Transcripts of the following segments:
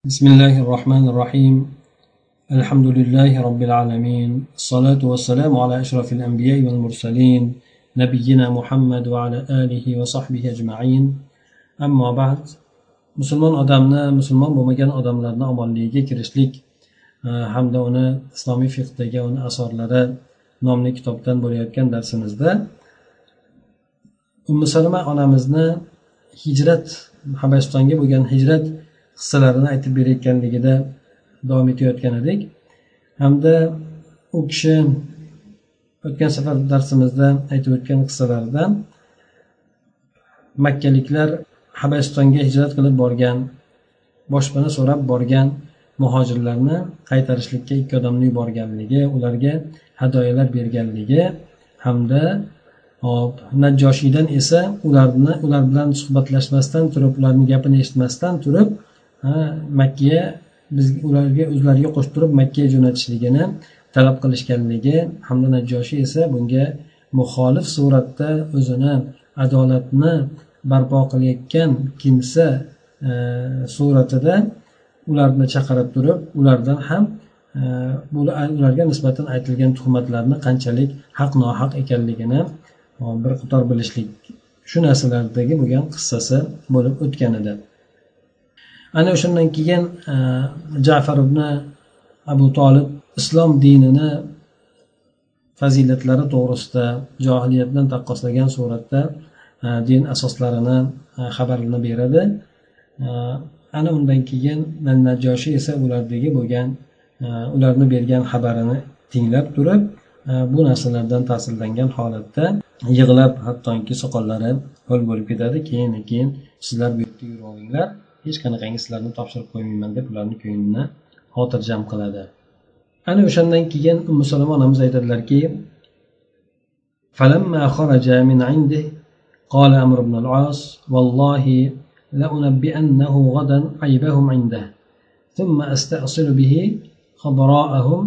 بسم الله الرحمن الرحيم الحمد لله رب العالمين الصلاة والسلام على أشرف الأنبياء والمرسلين نبينا محمد وعلى آله وصحبه أجمعين أما بعد musulmon odamni musulmon bo'lmagan odamlarni omonligiga kirishlik hamda uni islomiy fiqdagi uni asorlari nomli kitobdan bo'layotgan darsimizda ummu salama onamizni hijrat habasistonga bo'lgan hijrat qissalarini aytib berayotganligida davom etayotgan edik hamda u kishi o'tgan safar darsimizda aytib o'tgan qissalaridan makkaliklar habasistonga hijrat qilib borgan boshpana so'rab borgan muhojirlarni qaytarishlikka ikki odamni yuborganligi ularga hadoyalar berganligi hamda hop najjoshiydan esa ularni ular bilan suhbatlashmasdan turib ularni gapini eshitmasdan turib makkaga biz ularga o'zlariga qo'shib turib makkaga jo'natishligini talab qilishganligi hamda najoshiy esa bunga muxolif suratda o'zini adolatni barpo qilayotgan kimsa e, suratida ularni chaqirib turib ulardan ham e, ularga nisbatan aytilgan tuhmatlarni qanchalik haq nohaq ekanligini e, bir qator bilishlik shu narsalardagi bo'lgan qissasi bo'lib o'tgan edi. Ana o'shandan keyin e, jafar ibn abu tolib islom dinini fazilatlari to'g'risida johiliyatdan taqqoslagan suratda e, din asoslarini e, xabarini beradi. Ana undan keyin najoshiy esa ulardagi bo'lgan ularni bergan xabarini tinglab turib bu narsalardan ta'sirlangan holatda yig'lab hattoki soqollari ho'l bo'lib ketadi. Keyin keyin sizlar bu yerda yuraveringlar hech qanaqangi sizlarni topshirib qo'ymayman deb ularni ko'nglini xotirjam qiladi ana o'shandan keyin ummu salama onamiz aytadilarki فلما خرج من عنده قال عمرو بن العاص والله لأنبئنه غدا عيبهم عنده ثم أستأصل به خبراءهم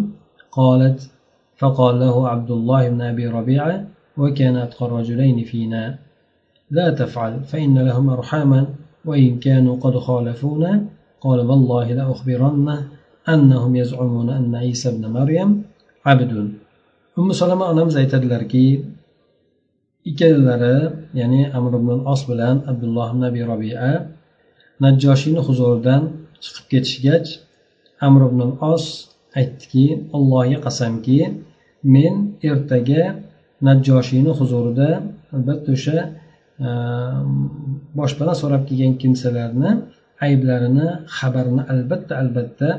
قالت فقال له عبد الله بن أبي ربيعة وكان أتقى الرجلين فينا لا تفعل فإن لهم أرحاما وإن كانوا قد خالفونا قال والله لأخبرنه أنهم يزعمون أن عيسى ابن مريم عبد أم سلمة onamiz aytadilarki ikkalalari ya'ni amr ibn os bilan abdulloh ibn abi robia najjoshiyni huzuridan chiqib ketishgach amr ibn os aytdiki allohga qasamki men ertaga najjoshiyni huzurida albatta o'sha Ehm, boshpana so'rab kelgan kimsalarni ayblarini xabarini albatta albatta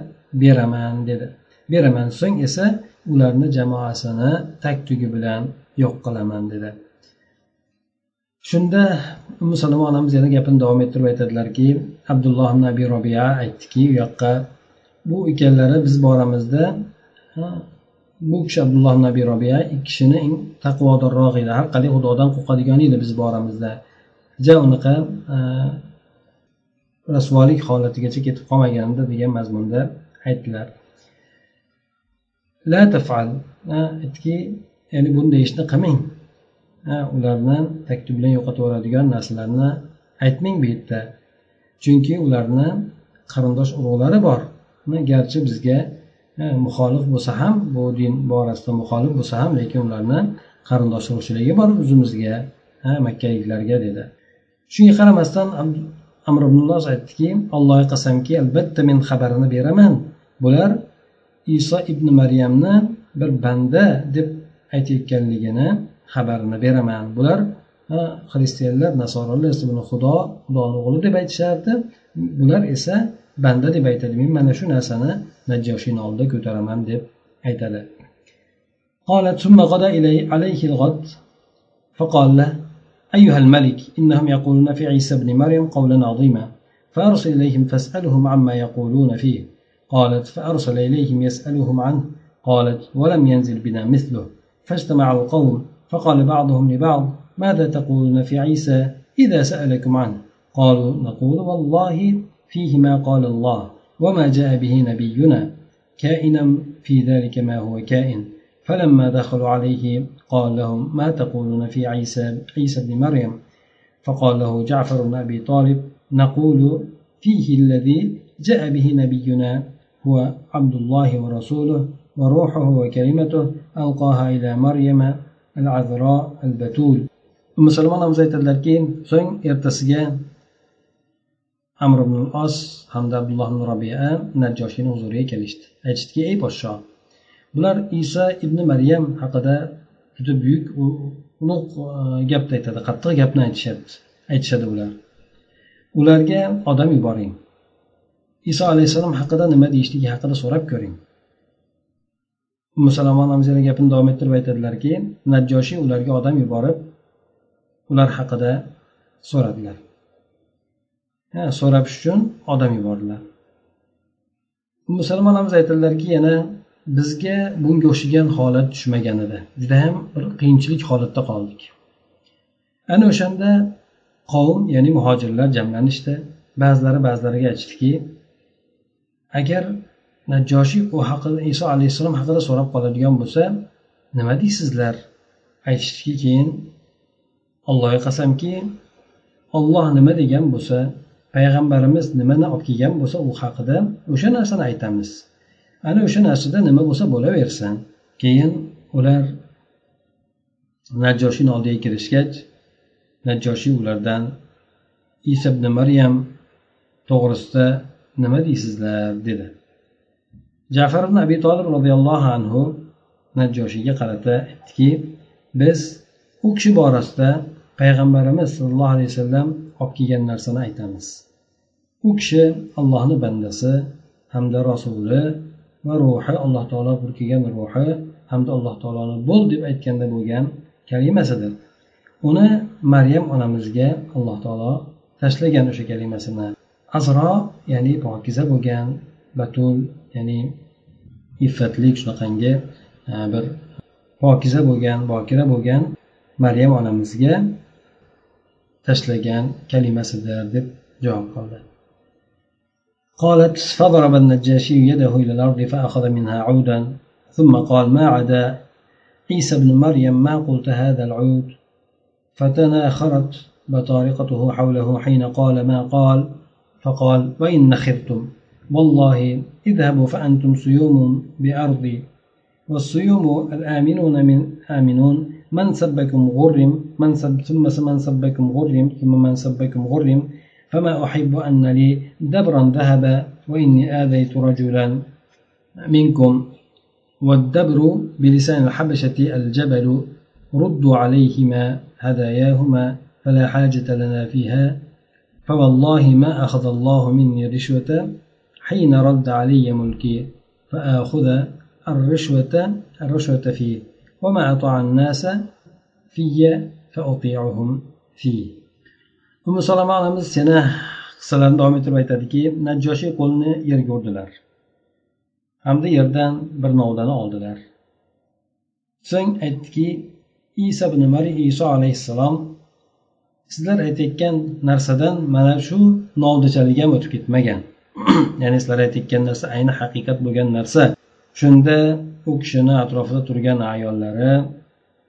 beraman dedi. Beraman so'ng esa ularni jamoasini tag tugi bilan yo'q qilaman dedi. Shunda musulmon onamiz yana gapini davom ettirib aytadilarki abdulloh ibn abi robiya aytdiki u yoqqa bu ikkalari biz boramizda bu kishi abdulloh ibn abi robiya ikki kishini eng taqvodorroq edi. Har qalay xudodan qo'rqadigan edi biz boramizda ja unaqa e, rasvolik holatigacha ketib qolmagandi degan mazmunda aytdilar. La tafal e, aytdiki ya'ni bunday ishni qilmang. E, ularni takti bilan yo'qotib yuboradigan narsalarni aytmang bu yerda. Chunki ularni qarindosh urug'lari bor garchi bizga muxolif bo'lsa ham bu din borasida muxolif bo'lsa ham lekin ularni qarindosh urug'chiligi bor o'zimizga makkaliklarga dedi. Shunga qaramasdan amr ibn aytdiki allohga qasamki albatta men xabarini beraman. Bular iso ibn maryamni bir banda deb aytayotganligini xabarini beraman. Bular xristianlar nasoronlar esa buni xudo xudoni o'g'li deb aytishardi. Bular esa banda deb aytadi. Men mana shu narsani najjoshiyni oldida ko'taraman deb aytadi. قالت ثم غدا عليه الغد فقال له أيها الملك إنهم يقولون في عيسى بن مريم قولا عظيما فأرسل إليهم فاسألهم عما يقولون فيه قالت فأرسل إليهم يسألهم عنه قالت ولم ينزل بنا مثله فاجتمع القوم فقال بعضهم لبعض ماذا تقولون في عيسى إذا سألكم عنه قالوا نقول والله فيه ما قال الله وما جاء به نبينا كائنا في ذلك ما هو كائن. فلما دخلوا عليه قال لهم ما تقولون في عيسى عيسى بن مريم؟ فقال له جعفر بن أبي طالب نقول فيه الذي جاء به نبينا هو عبد الله ورسوله وروحه وكلمته ألقاها إلى مريم العذراء البتول. musulmon onamiz aytadilarki so'ng ertasiga amr ibn os hamda abdulloh ibn robiya najjoshiyni huzuriga kelishdi. Aytishdiki ey podshoh bular iso ibn maryam haqida juda buyuk ulug' e, gapni aytadi qattiq gapni aytishyapti aytishadi ular ularga odam yuboring. Iso alayhissalom haqida nima deyishligi haqida so'rab ko'ring. Musalom onamiz gapini davom ettirib aytadilarki najjoshiy ularga odam yuborib ular haqida so'radilar. So'rash uchun odam yubordilar. Musulmon onamiz aytadilarki yana bizga bunga o'xshagan holat tushmagan edi. Judayam bir qiyinchilik holatda qoldik. Ana o'shanda qavm ya'ni muhojirlar jamlanishdi. Ba'zilari ba'zilariga aytishdiki agar najjoshiy u haqida iso alayhissalom haqida so'rab qoladigan bo'lsa nima deysizlar? Aytishdiki keyin allohga qasamki olloh nima degan bo'lsa payg'ambarimiz nimani olib kelgan bo'lsa u haqida o'sha narsani aytamiz. Ana o'sha narsada nima bo'lsa bo'laversin. Keyin ular najjoshiyni oldiga kirishgach najjoshiy ulardan isa ibn maryam to'g'risida nima deysizlar? dedi. Jafar ibn abi tolib roziyallohu anhu najjoshiyga qarata aytdiki biz u kishi borasida payg'ambarimiz sollallohu alayhi vasallam olib kelgan narsani aytamiz. U kishi allohni bandasi hamda rasuli va ruhi alloh taolo bir kelgan ruhi hamda alloh taoloni bo'l deb aytganda bo'lgan kalimasidir. Uni maryam onamizga alloh taolo tashlagan o'sha kalimasini. Azro ya'ni pokiza bo'lgan batul ya'ni iffatlik shunaqangi e, bir pokiza bo'lgan bokira bo'lgan maryam onamizga tashlagan kalimasidir javob qildi. قالت فضرب النجاشي يده إلى الأرض فأخذ منها عودا ثم قال ما عدا عيسى بن مريم ما قلت هذا العود فتناخرت بطارقته حوله حين قال ما قال فقال وإن نخرتم والله اذهبوا فأنتم سيوم بأرضي والسيوم الآمنون من آمنون من سبكم غرم من سب ثم من سبكم غرم ثم من سبكم غرم. فما أحب أن لي دبرا ذهب وإني آذيت رجلا منكم. والدبر بلسان الحبشة الجبل ردوا عليهما هداياهما فلا حاجة لنا فيها. فوالله ما أخذ الله مني رشوة حين رد علي ملكي فآخذ الرشوة الرشوة فيه. وما أطاع الناس في فأطيعهم فيه umi salama onamiz yana qissalarni davom ettirib aytadiki najjoshiy qo'lini yerga urdilar hamda yerdan bir novdani oldilar so'ng aytdiki iso ibn mari iso alayhissalom sizlar aytayotgan narsadan mana shu novdachalik ham o'tib ketmagan ya'ni sizlar aytayotgan narsa ayni haqiqat bo'lgan narsa Shunda u kishini atrofida turgan ayollari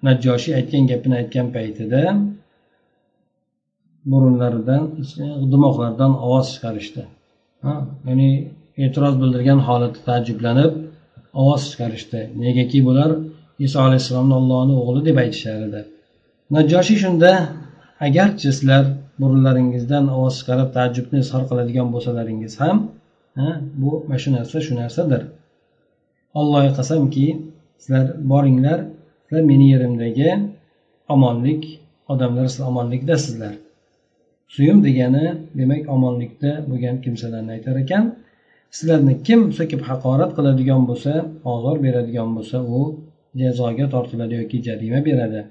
najjoshiy aytgan gapini aytgan paytida burunlaridan dimoqlaridan ovoz chiqarishdi. Ya'ni e'tiroz bildirgan holatda taajjublanib ovoz chiqarishdi. Negaki bular iso alayhissalomni ollohni o'g'li deb aytishar edi najjoshiy shunda agarchi sizlar burunlaringizdan ovoz chiqarib taajjubni izhor qiladigan bo'lsalaringiz ham bu mana shu narsa shu narsadir. Ollohga qasamki sizlar boringlar sizlar meni yerimdagi omonlik odamlar sizlar omonlikdasizlar suyum degani demak omonlikda bo'lgan kimsalarni aytar ekan. Sizlarni kim so'kib haqorat qiladigan bo'lsa ozor beradigan bo'lsa u jazoga tortiladi yoki jarima beradi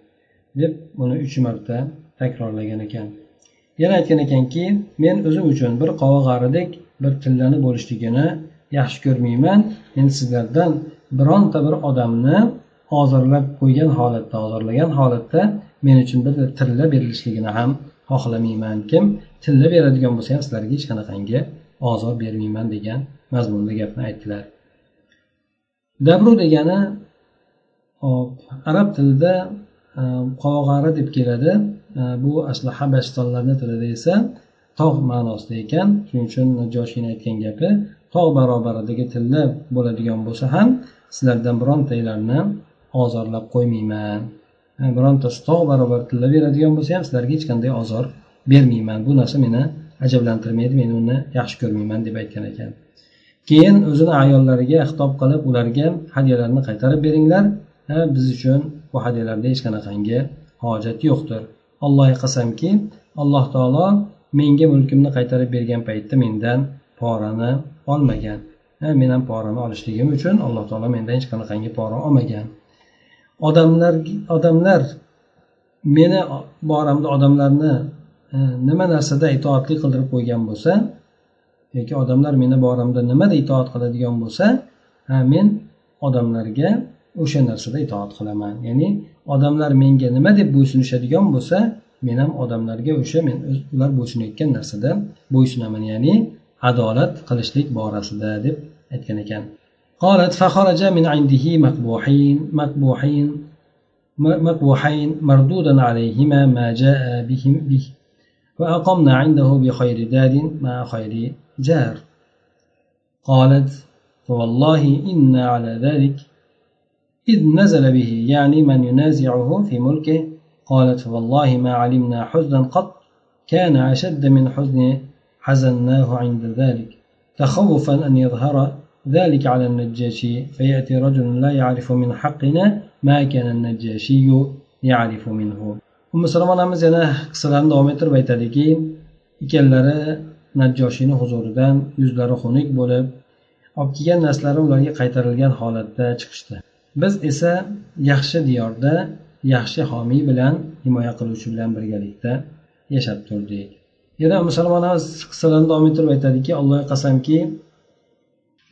deb buni uch marta takrorlagan ekan. Yana aytgan ekanki men o'zim uchun bir qovog'aridek bir tillani bo'lishligini yaxshi ko'rmayman. Men sizlardan bironta bir odamni ozorlab qo'ygan holatda ozorlagan holatda men uchun bir tilla berilishligini ham xohlamayman. Kim tilla beradigan bo'lsa ham sizlarga hech qanaqangi ozor bermayman degan mazmunda gapni aytdilar. Dabru degani hop arab tilida e, qog'ari deb keladi. E, bu asli habashistonlarni tilida esa tog' ma'nosida ekan. Shuning uchun najoshiyni aytgan gapi tog' barobaridagi tilla bo'ladigan bo'lsa ham sizlardan birontanglarni ozorlab qo'ymayman. Birontasi tog' barobar tilla beradigan bo'lsa ham sizlarga hech qanday ozor bermayman. Bu narsa meni ajablantirmaydi men uni yaxshi ko'rmayman deb aytgan ekan. Keyin o'zini ayollariga xitob qilib ularga hadyalarni qaytarib beringlar. Biz uchun bu hadyalarda hech qanaqangi hojat yo'qdir. Allohga qasamki alloh taolo menga mulkimni qaytarib bergan paytda mendan porani olmagan. Men ham porani olishligim uchun alloh taolo mendan hech qanaqangi pora olmagan. Odamlar odamlar meni boramda odamlarni e, nima narsada itoatli qildirib qo'ygan bo'lsa yoki odamlar meni boramda nimada itoat qiladigan bo'lsa ha men odamlarga o'sha narsada itoat qilaman. Ya'ni odamlar menga nima deb bo'ysunishadigan bo'lsa men ham odamlarga o'sha men ular bo'ysunayotgan narsada bo'ysunaman. Ya'ni adolat qilishlik borasida deb aytgan ekan. قالت فخرج من عنده مقبوحين مقبوحين مقبوحين مردودا عليهما ما جاء بهم به وأقمنا عنده بخير دار مع خير جار قالت فوالله إنا على ذلك إذ نزل به يعني من ينازعه في ملكه قالت فوالله ما علمنا حزنا قط كان أشد من حزن حزناه عند ذلك تخوفا أن يظهر ذلك على النجاشي فيأتي رجل لا يعرف من حقنا ما كان النجاشي يعرف منه umi salom onamiz yana qissalarni davom ettirib aytadiki ikkalari najjoshiyni huzuridan yuzlari xunuk bo'lib olib kelgan narsalari ularga qaytarilgan holatda chiqishdi biz esa yaxshi diyorda yaxshi homiy bilan himoya qiluvchi bilan birgalikda yashab turdik Yana musulmonamiz qissalarni davom ettirib aytadiki allohga qasamki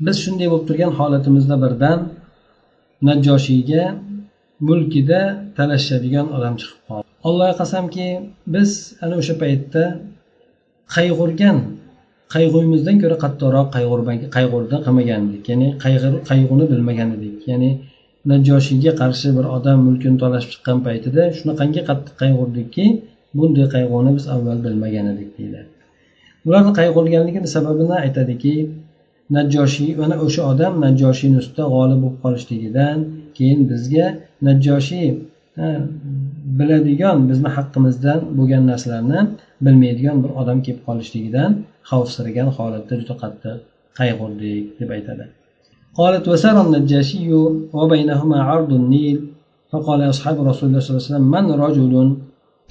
biz shunday bo'lib turgan holatimizda birdan najjoshiyga mulkida talashadigan odam chiqib qoldi. Allohga qasamki biz ana o'sha paytda qayg'urgan qayg'uyimizdan ko'ra qattiqroq qayg'urdi qilmagandik. Ya'ni qayg'uni bilmagan edik. Ya'ni najoshiyga qarshi bir odam mulkini talashib chiqqan paytida shunaqangi qattiq qayg'urdikki bunday qayg'uni biz avval bilmagan edik deyiladi ularni qayg'urganligini sababini aytadiki najjoshiy mana o'sha odam najjoshiyni ustida g'olib bo'lib qolishligidan keyin bizga najjoshiy biladigan bizni haqqimizdan bo'lgan narsalarni bilmaydigan bir odam kelib qolishligidan xavfsiragan holatda juda qattiq qayg'urdik deb aytadi قالت وسار النجاشي وبينهما عرض النيل فقال أصحاب رسول الله صلى الله عليه وسلم من رجل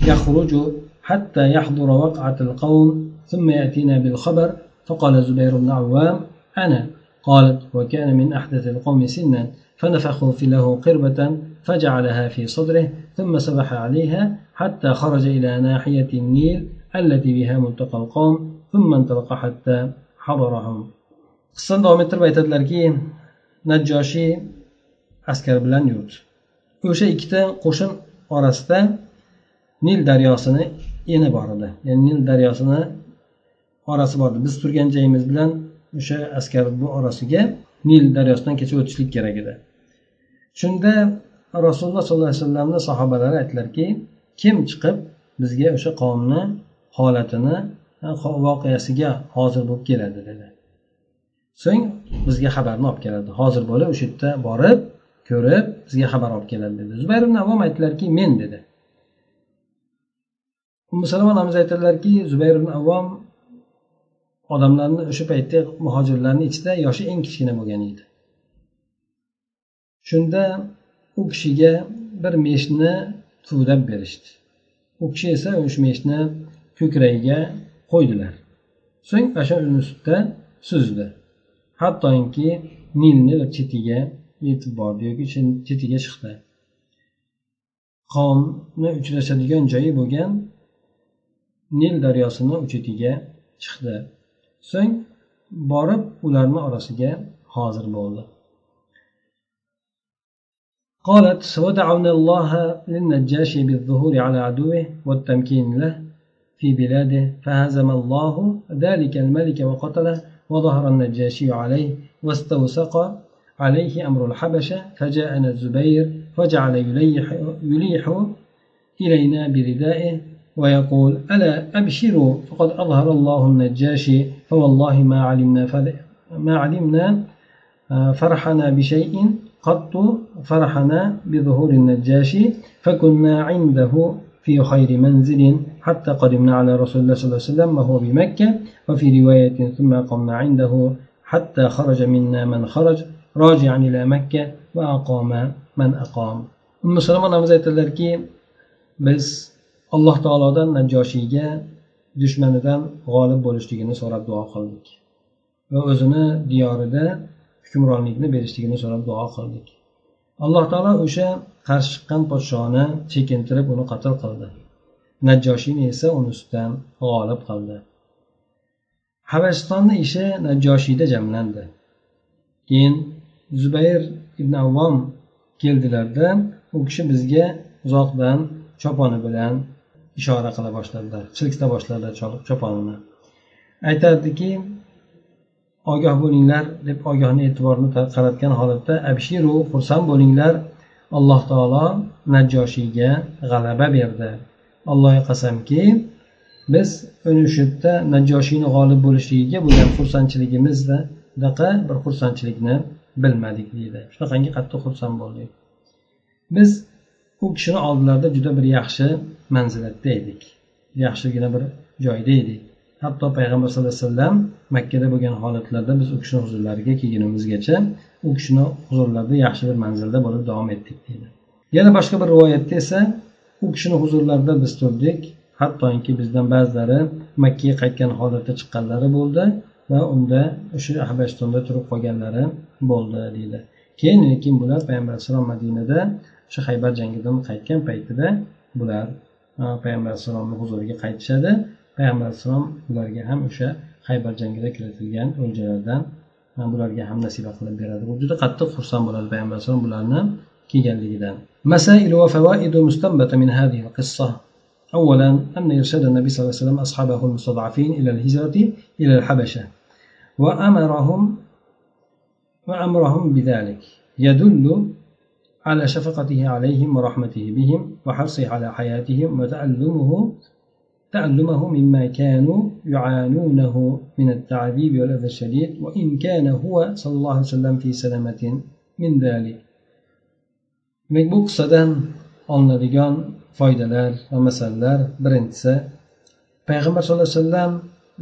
يخرج حتى يحضر وقعة القوم ثم يأتينا بالخبر. فقال زبير بن عوام أنا. قالت وكان من أحدث القوم سنا فنفخوا في له قربة فجعلها في صدره ثم سبح عليها حتى خرج إلى ناحية النيل التي بها ملتقى القوم ثم انطلق حتى حضرهم. Qissani davom ettirib aytadilarki najjoshiy askar bilan yurdi o'sha ikkita qo'shin orasida nil daryosini eni bor edi. Ya'ni nil daryosini orasi bor edi. Biz turgan joyimiz bilan o'sha askar bu orasiga nil daryosidan kechib o'tishlik kerak edi. Shunda rasululloh sollallohu alayhi vasallamni sahobalari aytdilarki kim chiqib bizga o'sha qavmni holatini voqeasiga hozir bo'lib keladi dedi. So'ng bizga xabarni olib keladi. Hozir bo'lib o'sha yerda borib ko'rib bizga xabar olib keladi dedi. Zubayr ibn avom aytdilarki men dedi umi salom onamiz aytadilarki zubayr ibn avom odamlarni o'sha paytda muhojirlarni ichida yoshi eng kichkina bo'lgan edi. Shunda u kishiga bir meshni tuvlab berishdi. U kishi esa o'sha meshni ko'kragiga qo'ydilar. So'ng o'sha ustida suzdi. Hattoki nilni bir chetiga yetib bordi yoki chetiga chiqdi. Qonni uchrashadigan joyi bo'lgan nil daryosini u chetiga chiqdi. So'ng borib ularni orasiga hozir bo'ldi. قالت ودعونا الله للنجاشي بالظهور على عدوه والتمكين له في بلاده فهزم الله ذلك الملك وقتله وظهر النجاشي عليه واستوثق عليه أمر الحبشة فجاءنا الزبير فجعل يليح, يليح إلينا بردائه ويقول ألا أبشروا فقد أظهر الله النجاشي فوالله ما علمنا ما علمنا آه، فرحنا بشيء قط فرحنا بظهور النجاشي فكنا عنده في خير منزل حتى قدمنا على رسول الله صلى الله عليه وسلم وهو بمكة وفي رواية ثم قمنا عنده حتى خرج منا من خرج راجعا إلى مكة وأقام من أقام. أم سلمة onamiz aytadilarki biz alloh taolodan najoshiyga dushmanidan g'olib bo'lishligini so'rab duo qildik. Va o'zini diyorida hukmronlikni berishligini so'rab duo qildik. Alloh taolo o'sha qarshi chiqqan podshoni chekintirib uni qatl qildi. Najjoshiyni esa uni ustidan g'olib qildi. Habashistonni ishi najjoshiyda jamlandi. Keyin zubayr ibn avvom keldilarda u kishi bizga uzoqdan choponi bilan ishora qila boshladilar silkita boshladilar choponini. Aytardiki ogoh bo'linglar deb ogohni e'tiborini qaratgan holatda abshiru xursand bo'linglar. Alloh taolo najjoshiyga g'alaba berdi. Allohga qasamki biz o'sha yerda najjoshiyni g'olib bo'lishligiga bo'lgan xursandchiligimizdaqa bir xursandchilikni bilmadik deydi. Shunaqangi qattiq xursand bo'ldik. Biz u kishini oldilarida juda bir yaxshi manzilatda edik. Yaxshigina bir joyda edik. Hatto payg'ambar sallallohu alayhi vasallam makkada bo'lgan holatlarda biz u kishini huzurlariga kelgunimizgacha u kishini huzurlarida yaxshi bir manzilda bo'lib davom etdik deydi yana boshqa bir rivoyatda esa u kishini huzurlarida biz turdik. Hattoki bizdan ba'zilari makkaga qaytgan holatda chiqqanlari bo'ldi va unda o'sha habashtonda turib qolganlari bo'ldi deydi keyin lekin bular payg'ambar alayhissalom madinada o'sha haybar jangidan qaytgan paytida bular payg'ambar alayhissalomni huzuriga qaytishadi payg'ambar alayhissalom ularga ham o'sha haybar jangida kiritilgan o'ljalardan bularga ham nasiba qilib beradi bu juda qattiq xursand bo'ladi payg'ambar alayhissalom bularni kelganligidan مسائل وفوائد مستنبطة من هذه القصة أولا أن إرشاد النبي صلى الله عليه وسلم أصحابه المستضعفين إلى الهجرة إلى الحبشة وأمرهم وأمرهم بذلك يدل على شفقته عليهم ورحمته بهم وحرصه على حياتهم وتألمه تألمه مما كانوا يعانونه من التعذيب والأذى الشديد وإن كان هو صلى الله عليه وسلم في سلامة من ذلك demak bu qissadan olinadigan foydalar va masalalar birinchisi payg'ambar sallallohu alayhi vasallam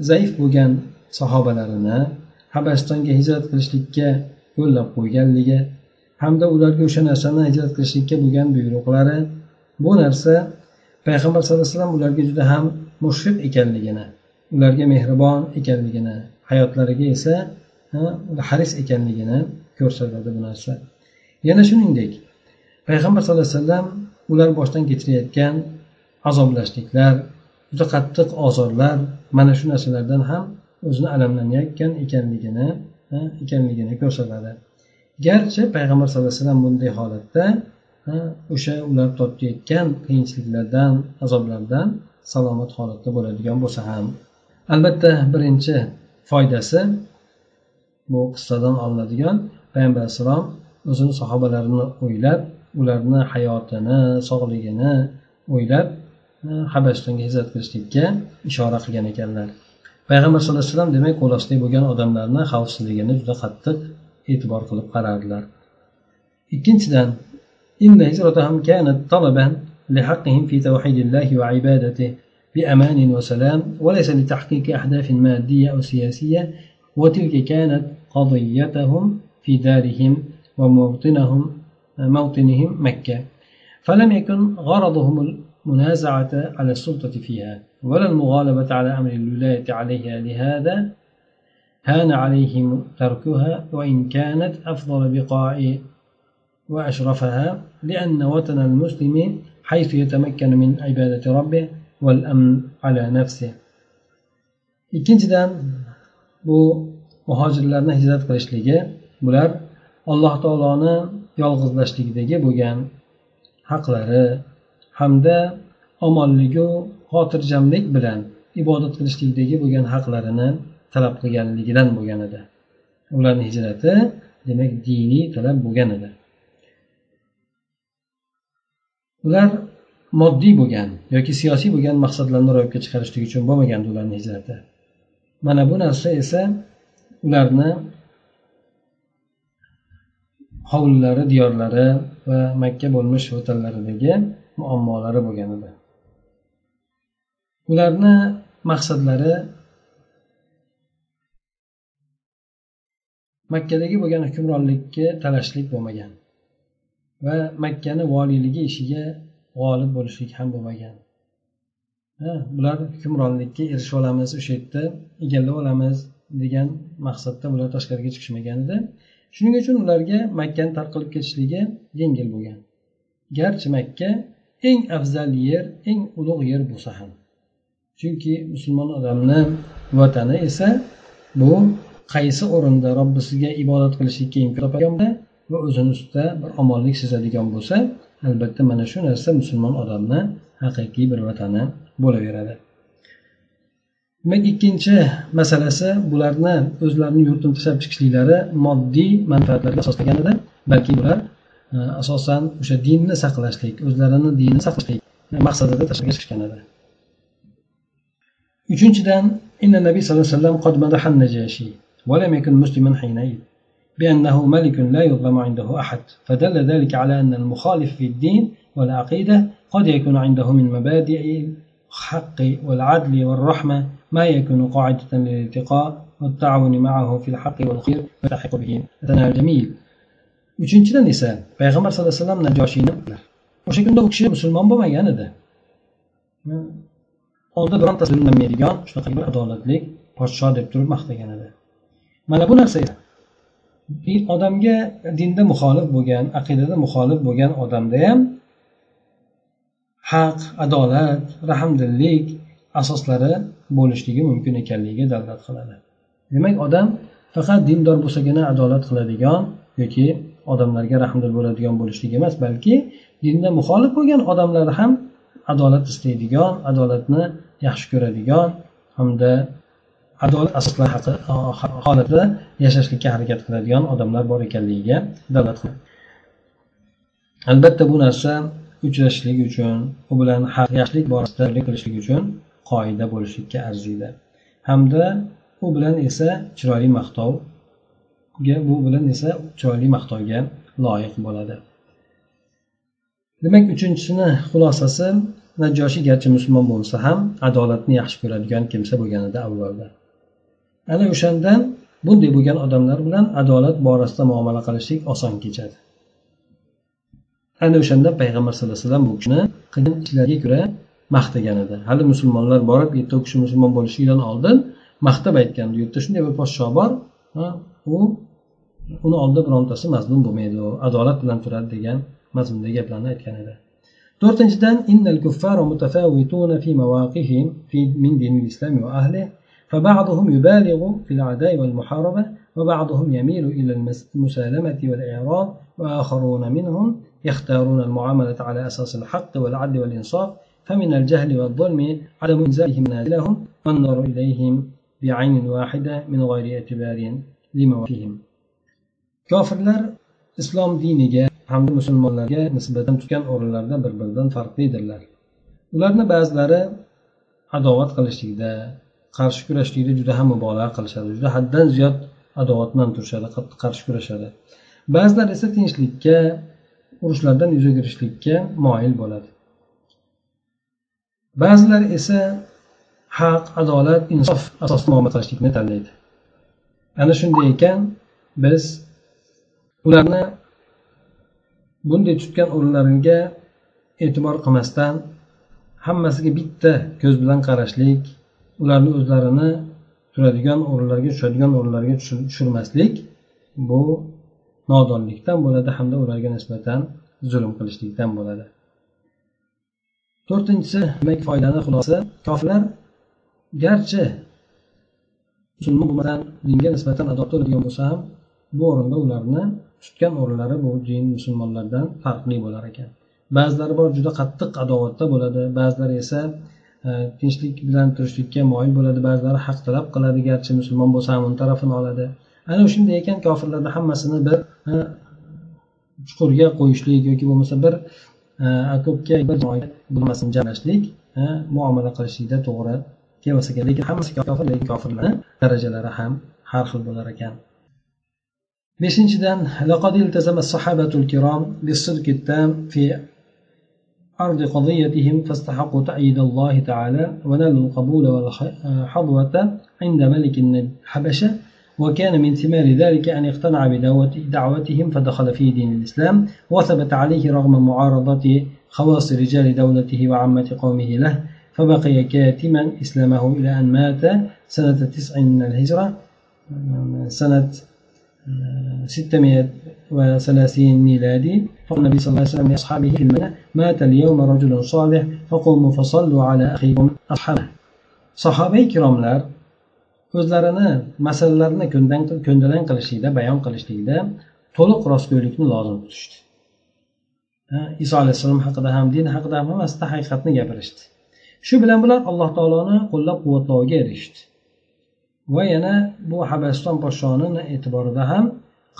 zaif bo'lgan sahobalarini habasistonga hijrat qilishlikka yo'llab qo'yganligi hamda ularga o'sha narsani hijrat qilishlikka bo'lgan buyruqlari bu narsa payg'ambar sallallohu alayhi vasallam ularga juda ham mushfiq ekanligini ularga mehribon ekanligini hayotlariga esa haris ekanligini ko'rsatadi bu narsa. Yana shuningdek payg'ambar sallallohu alayhi vasallam ular boshdan kechirayotgan azoblashliklar juda qattiq ozorlar mana shu narsalardan ham o'zini alamlanayotgan ekanligini ekanligini ko'rsatadi. Garchi payg'ambar sallallohu alayhi vasallam bunday holatda o'sha ular tortayotgan qiyinchiliklardan azoblardan salomat holatda bo'ladigan bo'lsa ham. Albatta birinchi foydasi bu qissadan olinadigan payg'ambar alayhissalom o'zini sahobalarini o'ylab ularni hayotini sog'ligini o'ylab habashtonga hijrat qilishlikka ishora qilgan ekanlar. Payg'ambar sallallohu alayhi vasallam demak qo'l ostida bo'lgan odamlarni xavfsizligini juda qattiq e'tibor qilib qarardilar ikkinchidan إن هجرتهم كانت طلبا لحقهم في توحيد الله وعبادته بأمان وسلام وليس لتحقيق أهداف مادية أو سياسية وتلك كانت قضيتهم في دارهم وموطنهم موطنهم مكة. فلم يكن غرضهم المنازعة على السلطة فيها ولا المغالبة على أمر الولاية عليها لهذا هان عليهم تركها وإن كانت أفضل بقاع وأشرفها لأن وطن المسلم حيث يتمكن من عبادة ربه والأمن على نفسه ikkinchidan bu muhojirlarni hijrat qilishligi bular alloh taoloni yolg'izlashlikdagi bo'lgan haqlari hamda omonligu xotirjamlik bilan ibodat qilishlikdagi bo'lgan haqlarini talab qilganligidan bo'lgan edi. Ularni hijrati demak diniy talab bo'lgan edi. Ular moddiy bo'lgan yoki siyosiy bo'lgan maqsadlarni ro'yobga chiqarishlik uchun bo'lmagandi ularni hijrati. Mana bu narsa esa ularni hovlilari diyorlari va makka bo'lmish vatanlaridagi muammolari bo'lgan edi. Ularni maqsadlari makkadagi bo'lgan hukmronlikka talashlik bo'lmagan va makkani voliyligi ishiga g'olib bo'lishlik ham bo'lmagan. Bular hukmronlikka erishib olamiz o'sha yerda egallab olamiz degan maqsadda ular tashqariga chiqishmagan edi. Shuning uchun ularga makkani tark qilib ketishligi yengil bo'lgan. Garchi makka eng afzal yer eng ulug' yer bo'lsa ham. Chunki musulmon odamni vatani esa bu qaysi o'rinda robbisiga ibodat qilishlikka imkon topgan va o'zini ustida bir omonlik sezadigan bo'lsa albatta mana shu narsa musulmon odamni haqiqiy bir vatani bo'laveradi. Demak ikkinchi masalasi bularni o'zlarini yurtini tashlab chiqishliklari moddiy manfaatlarga asoslangan edi balki bular e, asosan o'sha dinni saqlashlik o'zlarini dinini saqlashlik maqsadida tashqariga chiqishgan edi. Uchinchidan inna nabiy sallallohu alayhi vasallam qad madahan ولم يكن مسلما حينئذ بأنه ملك لا يظلم عنده أحد. فدل ذلك على أن المخالف في الدين والعقيدة قد يكون عنده من مبادئ الحق والعدل والرحمة ما يكون قاعدة للالتقاء والتعاون معه في الحق والخير ويلتحق به مثلا الجميل. Uchinchidan esa payg'ambar sallallohu alayhi vasallam najoshiyni o'sha kunda u kishi musulmon bo'lmagan edi oldida bironta zulmlanmaydigan shunaqa bir adolatli podsho deb turib maqtagan edi mana bu narsa odamga dinda muxolif bo'lgan aqidada muxolif bo'lgan odamda ham haq adolat rahmdillik asoslari bo'lishligi mumkin ekanligiga dalolat qiladi. Demak odam faqat dindor bo'lsagina adolat qiladigan yoki odamlarga rahmdil bo'ladigan bo'lishligi emas balki dinda muxolif bo'lgan odamlar ham adolat istaydigan adolatni yaxshi ko'radigan hamda adolat asoslari holatida yashashlikka harakat qiladigan odamlar bor ekanligiga dalolat qiladi albatta bu narsa uchrashishlik uchun u bilan yaxshilik borasida qilishlik uchun qoida bo'lishlikka arziydi. Hamda u bilan esa chiroyli maqtovga bu bilan esa chiroyli maqtovga loyiq bo'ladi. Demak uchinchisini xulosasi najoshiy garchi musulmon bo'lsa ham adolatni yaxshi ko'radigan kimsa bo'lganida avvalda. Ana o'shandan bunday bo'lgan odamlar bilan adolat borasida muomala qilishlik oson kechadi. Ana o'shanda payg'ambar sallallohu alayhi vasallam bu kishini qilgan ishlariga ko'ra maqtagan edi. Hali musulmonlar borib yerda u kishi musulmon bo'lishidan oldin maqtab aytgan u yerda shunday bir podsho bor u uni oldida birontasi mazlum bo'lmaydi u adolat bilan turadi degan mazmundagi gaplarni aytgan edi. To'rtinchidan innal kuffara mutafawituna fi mawaqihim fi min dinil islam va ahli فبعضهم يبالغ في العداء والمحاربة وبعضهم يميل إلى المسالمة والإعراض وآخرون منهم يختارون المعاملة على أساس الحق والعدل والإنصاف. فمن الجهل والظلم عدم إنزالهم منازلهم والنظر إليهم بعين واحدة من غير اعتبار لمواقفهم kofirlar islom diniga hamda musulmonlarga nisbatan tutgan o'rinlarda bir biridan farqlidirlar ularni ba'zilari adovat qilishlikda qarshi kurashlikda juda ham mubolag'a qilishadi. Juda haddan ziyod adovat bilan turishadi qattiq qarshi kurashadi. Ba'zilar esa tinchlikka urushlardan yuz o'girishlikka moyil bo'ladi. Ba'zilar esa haq adolat insof asosida muomala qilishlikni tanlaydi. Ana shunday ekan biz ularni bunday tutgan o'rinlariga e'tibor qilmasdan hammasiga bitta ko'z bilan qarashlik ularni o'zlarini turadigan o'rinlarga tushadigan o'rinlarga tushirmaslik bu nodonlikdan bo'ladi hamda ularga nisbatan zulm qilishlikdan bo'ladi. To'rtinchisi demak foydani xulosa. Kofirlar garchi musulmon bo'lmadan dinga nisbatan adolat o'ladigan bo'lsa ham bu o'rinda ularni tutgan o'rinlari bu din musulmonlardan farqli bo'lar ekan. Ba'zilari bor juda qattiq adovatda bo'ladi ba'zilari esa tinchlik bilan turishlikka moyil bo'ladi ba'zilari haq talab qiladi garchi musulmon bo'lsa ham uni tarafini oladi ana shunday ekan kofirlarni hammasini bir chuqurga qo'yishlik yoki bo'lmasa bir ko'pga bir bo'lmasin jamlashlik muomala qilishlikda to'g'ri kelmas ekan lekin hammasi kofir lekin kofirlarni darajalari ham har xil bo'lar ekan beshinchidan لقد التزم الصحابة الكرام بالصدق التام في عرض قضيتهم فاستحقوا تأييد الله تعالى ونالوا القبول والحظوة عند ملك الحبشة وكان من ثمار ذلك أن اقتنع بدعوتهم فدخل في دين الإسلام وثبت عليه رغم معارضة خواص رجال دولته وعامة قومه له فبقي كاتما إسلامه إلى أن مات سنة تسع من الهجرة سنة 630 ميلادي فالنبي صلى الله عليه وسلم لأصحابه في المدينة مات اليوم رجل صالح فقوموا فصلوا على أخيكم أصحابه صحابي كرامlar o'zlarini masalalarni ko'ndalang qilishlikda bayon qilishlikda to'liq rostgo'ylikni lozim tutishdi iso alayhissalom haqida ham din haqida ham hammasida haqiqatni gapirishdi shu bilan bular alloh taoloni qo'llab quvvatloviga erishdi va yana bu habasiston podshonini e'tiborida ham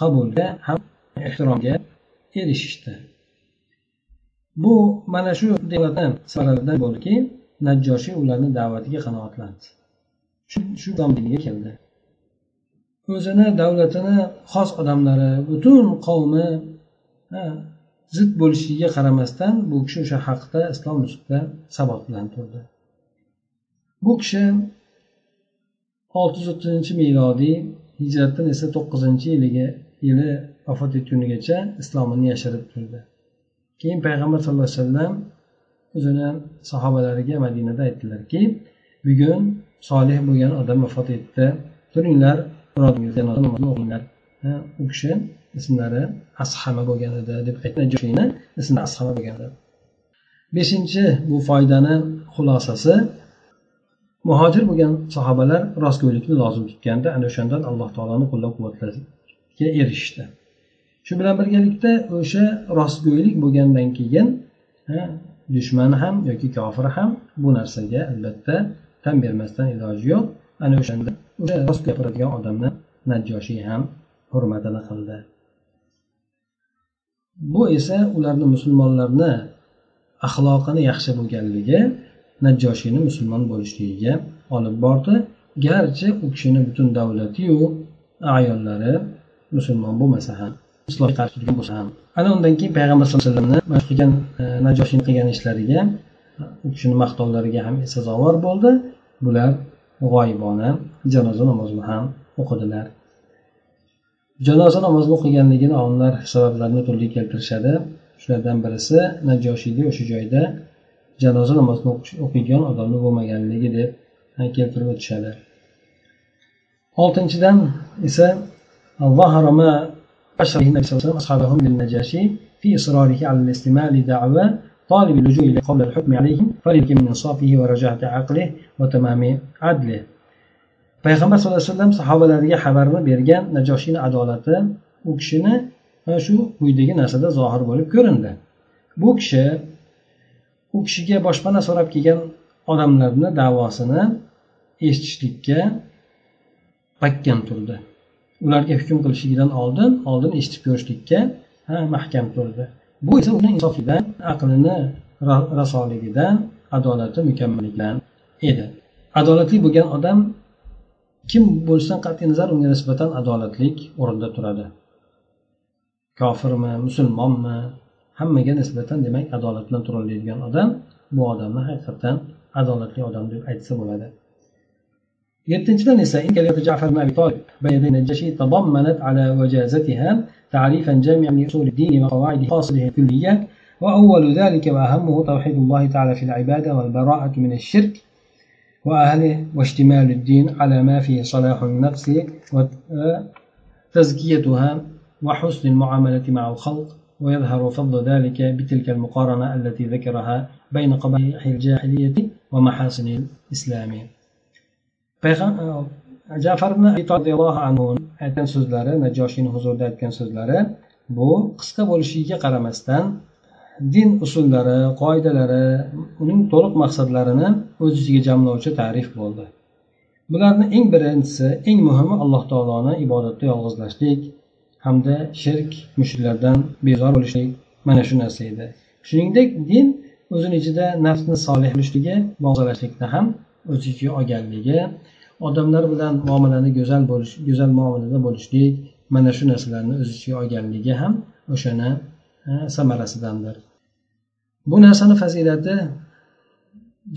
qabulga ham ehtiromga erishishdi. Bu mana shu sabablaridan bo'ldiki najjoshiy ularni da'vatiga qanoatlandi shu diniga keldi. O'zini davlatini xos odamlari butun qavmi zid bo'lishiga qaramasdan bu kishi o'sha haqda islom ustida sabot bilan turdi. Bu kishi olti yuz o'ttizinchi milodiy hijratdan esa to'qqizinchi yiliga yili vafot etgunigacha islomini yashirib turdi. Keyin payg'ambar sallallohu alayhi vasallam o'zini sahobalariga madinada aytdilarki bugun solih bo'lgan odam vafot etdi. Turinglar o'qinglar. U kishi ismlari ashama bo'lgan edi deb aytdi. Ismi ashama bo'lgan edi. Beshinchi bu foydani xulosasi muhojir bo'lgan sahobalar rostgo'ylikni lozim tutganda ana o'shandan alloh taoloni qo'llab quvvatlashga erishishdi. Shu bilan birgalikda o'sha rostgo'ylik bo'lgandan keyin dushman ham yoki kofir ham bu narsaga albatta tan bermasdan iloji yo'q. Ana o'shanda o'sha rost gapiradigan odamni najjoshiy ham hurmatini qildi. Bu esa ularni musulmonlarni axloqini yaxshi bo'lganligi najjoshiyni musulmon bo'lishligiga olib bordi. Garchi u kishini butun davlatiyu ayollari musulmon bo'lmasa ham islomga qarshi turgan bo'lsa ham. Ana undan keyin payg'ambar sallallohu alayhi vasallamni qilgan e, najoshiyni qilgan ishlariga u kishini maqtovlariga ham sazovor bo'ldi. Bular g'oyibona janoza namozini ham o'qidilar. Janoza namozini o'qiganligini olimlar sabablarini turli keltirishadi. Shulardan birisi najoshiyga o'sha joyda janoza namozini o'qiydigan odamni bo'lmaganligi deb e, keltirib o'tishadi. Oltinchidan esa أشر النبي صلى الله عليه وسلم أصحابه من النجاشي في إصراره على الاستماع لدعوى طالب اللجوء قبل الحكم عليهم فليك من إنصافه ورجعة عقله وتمام عدله payg'ambar sallallohu alayhi vasallam sahobalariga xabarni bergan najoshiyni adolati u kishini shu quyidagi narsada zohir bo'lib ko'rindi bu kishi u kishiga boshpana so'rab kelgan odamlarni davosini eshitishlikka mahkam turdi ularga hukm qilishligidan oldin oldin eshitib ko'rishlikka mahkam turdi bu esa uni insofidan aqlini rasoligidan adolati mukammalligidan edi. Adolatli bo'lgan odam kim bo'lishidan qat'iy nazar unga nisbatan adolatlik o'rinda turadi. Kofirmi musulmonmi hammaga nisbatan demak adolat bilan turoladigan odam bu odamni haqiqatdan adolatli odam deb aytsa bo'ladi. Yettinchidan esa jafar ibn abi tolib بين النجاشي تضمنت على وجازتها تعريفا جامعا لأصول الدين وقواعد فاصله الكلية وأول ذلك وأهمه توحيد الله تعالى في العبادة والبراءة من الشرك وأهله واشتمال الدين على ما فيه صلاح النفس وتزكيتها وحسن المعاملة مع الخلق ويظهر فضل ذلك بتلك المقارنة التي ذكرها بين قبائح الجاهلية ومحاسن الإسلام. E, jafar ibn roziyallohu anhu aytgan so'zlari najoshiyni huzurida aytgan so'zlari bu qisqa bo'lishiga qaramasdan din usullari qoidalari uning to'liq maqsadlarini o'z ichiga jamlovchi ta'rif bo'ldi. Bularni eng birinchisi eng muhimi alloh taoloni ibodatda yolg'izlashlik hamda shirk mushriklardan bezor bo'lishlik mana shu narsa edi. Shuningdek din o'zini ichida nafsni solih bo'lishligi bog'lashlikni ham o'z ichiga olganligi odamlar bilan muomalani go'zal bo'lish go'zal muomalada bo'lishlik mana shu narsalarni o'z ichiga olganligi ham o'shani samarasidandir. Bu narsani fazilati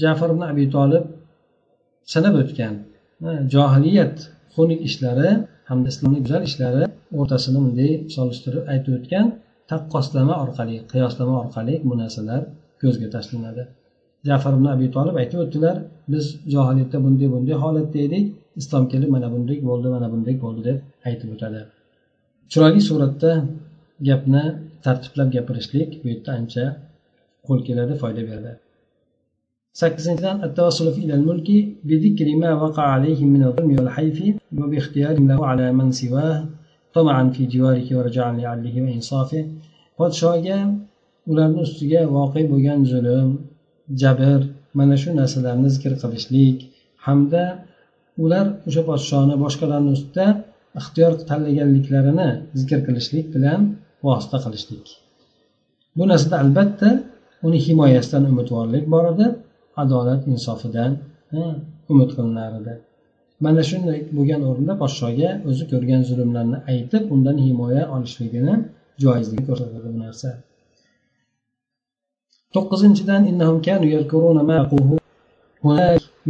jafar ibn abi tolib sanab o'tgan johiliyat xunuk ishlari hamda islomni go'zal ishlari o'rtasini bunday solishtirib aytib o'tgan taqqoslama orqali qiyoslama orqali bu narsalar ko'zga tashlanadi. jafar ibn abi tolib aytib o'tdilar biz johiliyatda bunday bunday holatda edik islom kelib mana bunday bo'ldi mana bunday bo'ldi deb aytib o'tadi chiroyli suratda gapni tartiblab gapirishlik bu yerda ancha qo'l keladi foyda beradi sakkizinchidan التوصل إلى الملك بذكر ما وقع عليهم من الظلم والحيف وباختيار له على من سواه طمعا في جواره ورجاء لعدله وإنصافه podshoga ularni ustiga voqe bo'lgan zulm jabr mana shu narsalarni zikr qilishlik hamda ular o'sha podshoni boshqalarni ustida ixtiyor tanlaganliklarini zikr qilishlik bilan vosita qilishlik. Bu narsada albatta uni himoyasidan umidvorlik bor edi adolat insofidan umid qilinar edi. Mana shunday bo'lgan o'rinda podshoga o'zi ko'rgan zulmlarni aytib undan himoya olishligini joizligi ko'rsatadi bu narsa. to'qqizinchidan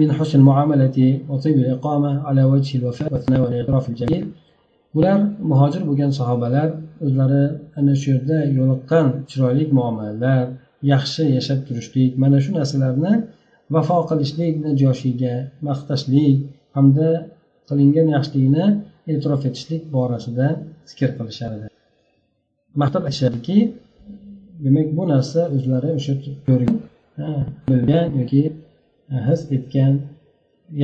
من حسن المعاملة وطيب الإقامة على وجه الوفاء والثناء والإعتراف الجميل bular muhojir bo'lgan sahobalar o'zlari ana shu yerda yo'liqqan chiroyli muomalalar yaxshi yashab turishlik mana shu narsalarni vafo qilishlik joshiga maqtashlik hamda qilingan yaxshilikni e'tirof etishlik borasida zikr qilishardi maqtab aytishadiki demak bu narsa o'zlari o'sha ko'rgan bilgan yoki his etgan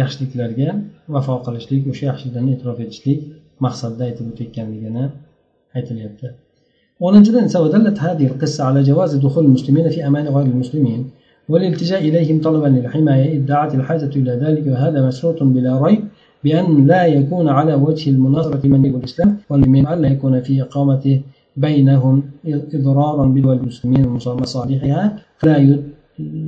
yaxshiliklarga vafo qilishlik o'sha yaxshiliklarni e'tirof etishlik maqsadda aytib o'tayotganligini aytilyapti o'ninchidan ودلت هذه القصة على جواز دخول المسلمين في أمان غير المسلمين والالتجاء إليهم طلبا للحماية إذ دعت الحاجة إلى ذلك وهذا مشروط بلا ريب بأن لا يكون على وجه المناصرة من الإسلام والمؤمن ألا يكون في إقامته بينهم إضرارا بدول المسلمين ومصالحها فلا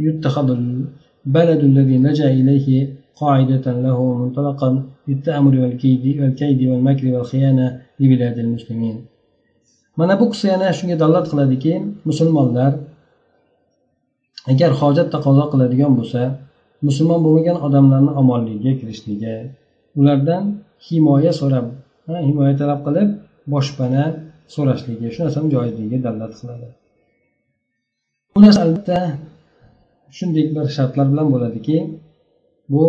يتخذ البلد الذي لجأ إليه قاعدة له منطلقا للتأمر والكيد والكيد والمكر والخيانة لبلاد المسلمين mana bu qissa yana shunga dalolat qiladiki musulmonlar agar hojat taqozo qiladigan bo'lsa musulmon bo'lmagan odamlarni omonligiga kirishligi ulardan himoya so'rab himoya talab qilib boshpana so'rashligi shu narsani joizligiga dalolat qiladi. Bu narsa albatta shunday bir shartlar bilan bo'ladiki bu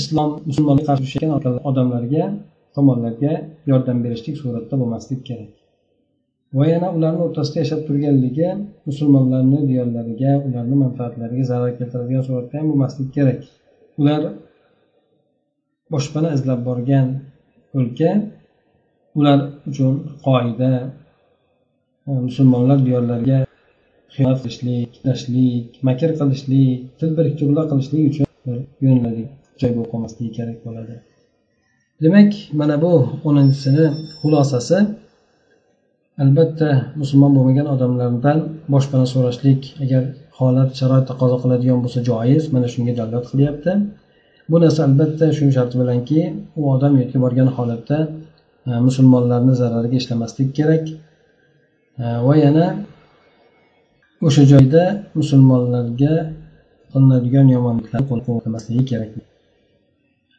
islom musulmonga qarshi tushayotgan odamlarga tomonlarga yordam berishlik suratda bo'lmaslik kerak. Va yana ularni o'rtasida yashab turganligi musulmonlarni diyorlariga ularni manfaatlariga zarar keltiradigan suratda ham bo'lmasligi kerak. Ular boshpana izlab borgan o'lka ular uchun qoida e, musulmonlar diyorlariga xiyonat qilishlik tashlik makr qilishlik til biriktiruvlar qilishlik uchun bir yo'niladigan joy bo'lib qolmasligi kerak bo'ladi. Demak mana bu o'ninchisini xulosasi. Albatta musulmon bo'lmagan odamlardan boshpana so'rashlik agar holat sharoit taqozo qiladigan bo'lsa joiz mana shunga dalolat qilyapti. Bu narsa albatta shu sharti bilanki u odam yerga borgan holatda musulmonlarni zarariga ishlamaslik kerak. Va yana o'sha joyda musulmonlarga qilinadigan yomonliklarni qo'l qilmasligi kerak.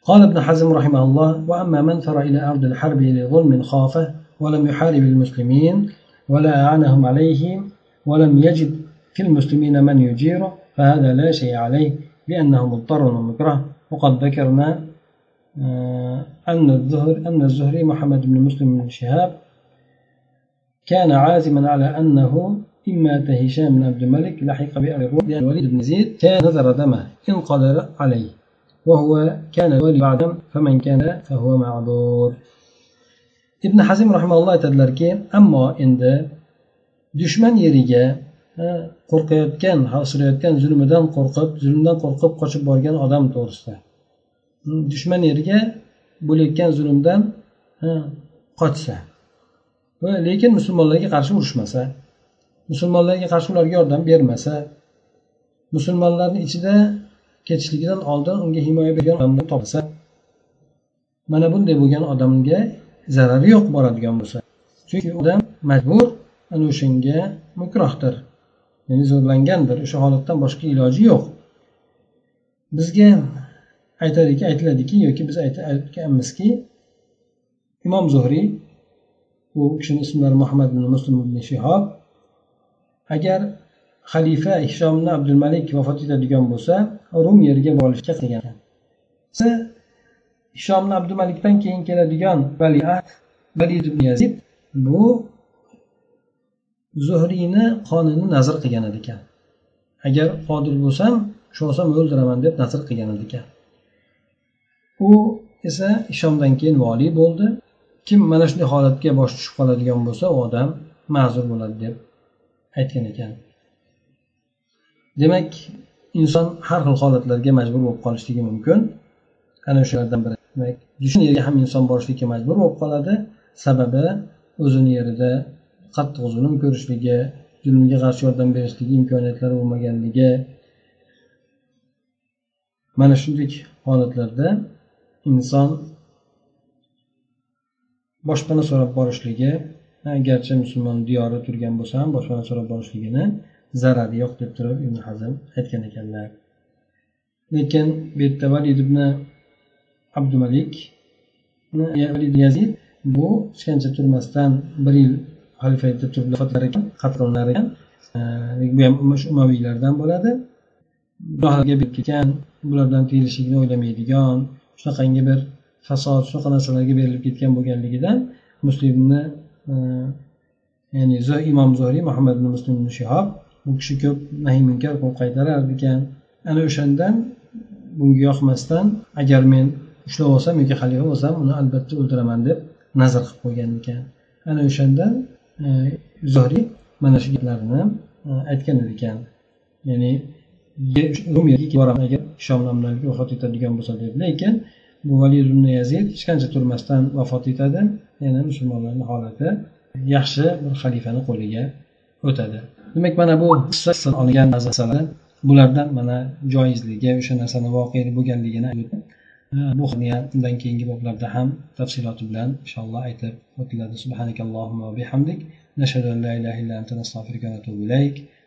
قال ابن حزم رحمه الله وأما من ثر إلى أرض الحرب لظلم خافه ولم يحارب المسلمين ولا أعانهم عليهم ولم يجد في المسلمين من يجيره فهذا لا شيء عليه لأنه مضطر ومكره وقد ذكرنا أن الزهر أن الزهري محمد بن مسلم بن شهاب كان عازما على أنه إما هشام بن عبد الملك لحق بأبي الروم لأن الوليد بن زيد كان نذر دمه إن قدر عليه وهو كان الولي بعد فمن كان فهو معذور ibn hazim rahimalloh aytadilarki ammo endi dushman yeriga qo'rqayotgan xavfsirayotgan zulmidan qo'rqib zulmdan qo'rqib qochib borgan odam to'g'risida dushman yeriga bo'layotgan zulmdan qochsa. Lekin musulmonlarga qarshi urushmasa musulmonlarga qarshi ularga yordam bermasa musulmonlarni ichida ketishligidan oldin unga himoya bergan odamni topsa mana bunday bo'lgan odamga zarari yo'q boradigan bo'lsa. Chunki odam majbur ana o'shanga mukrohdir ya'ni zo'rlangandir o'sha holatdan boshqa iloji yo'q. Bizga aytadiki aytiladiki yoki biz aytganmizki imom zuhriy bu kishini ismlari muhammad ibn muslim ibn shihob agar xalifa hishom ibn abdulmalik vafot etadigan bo'lsa rum yeriga borishga degan hishom ibn abdumalikdan keyin keladigan valiat valid ibn yazid bu zuhriyni qonini nazr qilgan ekan. Agar qodir bo'lsam shu olsam o'ldiraman deb nazr qilgan ekan. U esa ishomdan keyin voliy bo'ldi. Kim mana shunday holatga bosh tushib qoladigan bo'lsa u odam ma'zur bo'ladi deb aytgan ekan. Demak inson har xil holatlarga majbur bo'lib qolishligi mumkin. Ana o'shalardan biri. Demak dushman yerga ham inson borishlikka majbur bo'lib qoladi. Sababi o'zini yerida qattiq zulm ko'rishligi zulmga qarshi yordam berishligi imkoniyatlari bo'lmaganligi. Mana shunday holatlarda inson boshpana so'rab borishligi garchi musulmon diyori turgan bo'lsa ham boshpana so'rab borishligini zarari yo'q deb turib ibn hazm aytgan ekanlar. Lekin bu yerda valid ibn abdumalik yazid bu hech qancha turmasdan bir yil xalifalikda turib vafotlari ekan qatl qilinar ekan bu ham umaviylardan bo'ladi. Gunohlarga ketgan bulardan tiyilishlikni o'ylamaydigan shunaqangi bir fasod shunaqa narsalarga berilib ketgan bo'lganligidan muslimni e, ya'ni imom zoriy muhammad ibn muslim ibn shihob bu kishi ko'p nahiy munkar qilib qaytarar ekan. Ana o'shandan bunga yoqmasdan agar men ushlab olsam yoki xalifa bo'lsam uni albatta o'ldiraman deb nazr qilib qo'ygan ekan. Ana o'shandan e, zuhriy mana shu gaplarni e, aytgan ekan. Ya'ni agar hishom vafot etadigan bo'lsa deb. Lekin bu valid ibn yazid hech qancha turmasdan vafot etadi. Yana musulmonlarni holati yaxshi bir xalifani qo'liga o'tadi. Demak mana bu olgan narsalar bulardan mana joizligi o'sha narsani voqea bo'lganligini bu undan keyingi boblarda ham tafsiloti bilan inshaalloh aytib o'tiladi. Subhanakallohumma bihamdik. Nashhadu an la ilaha illa anta nastag'firuka va atubu ilayk.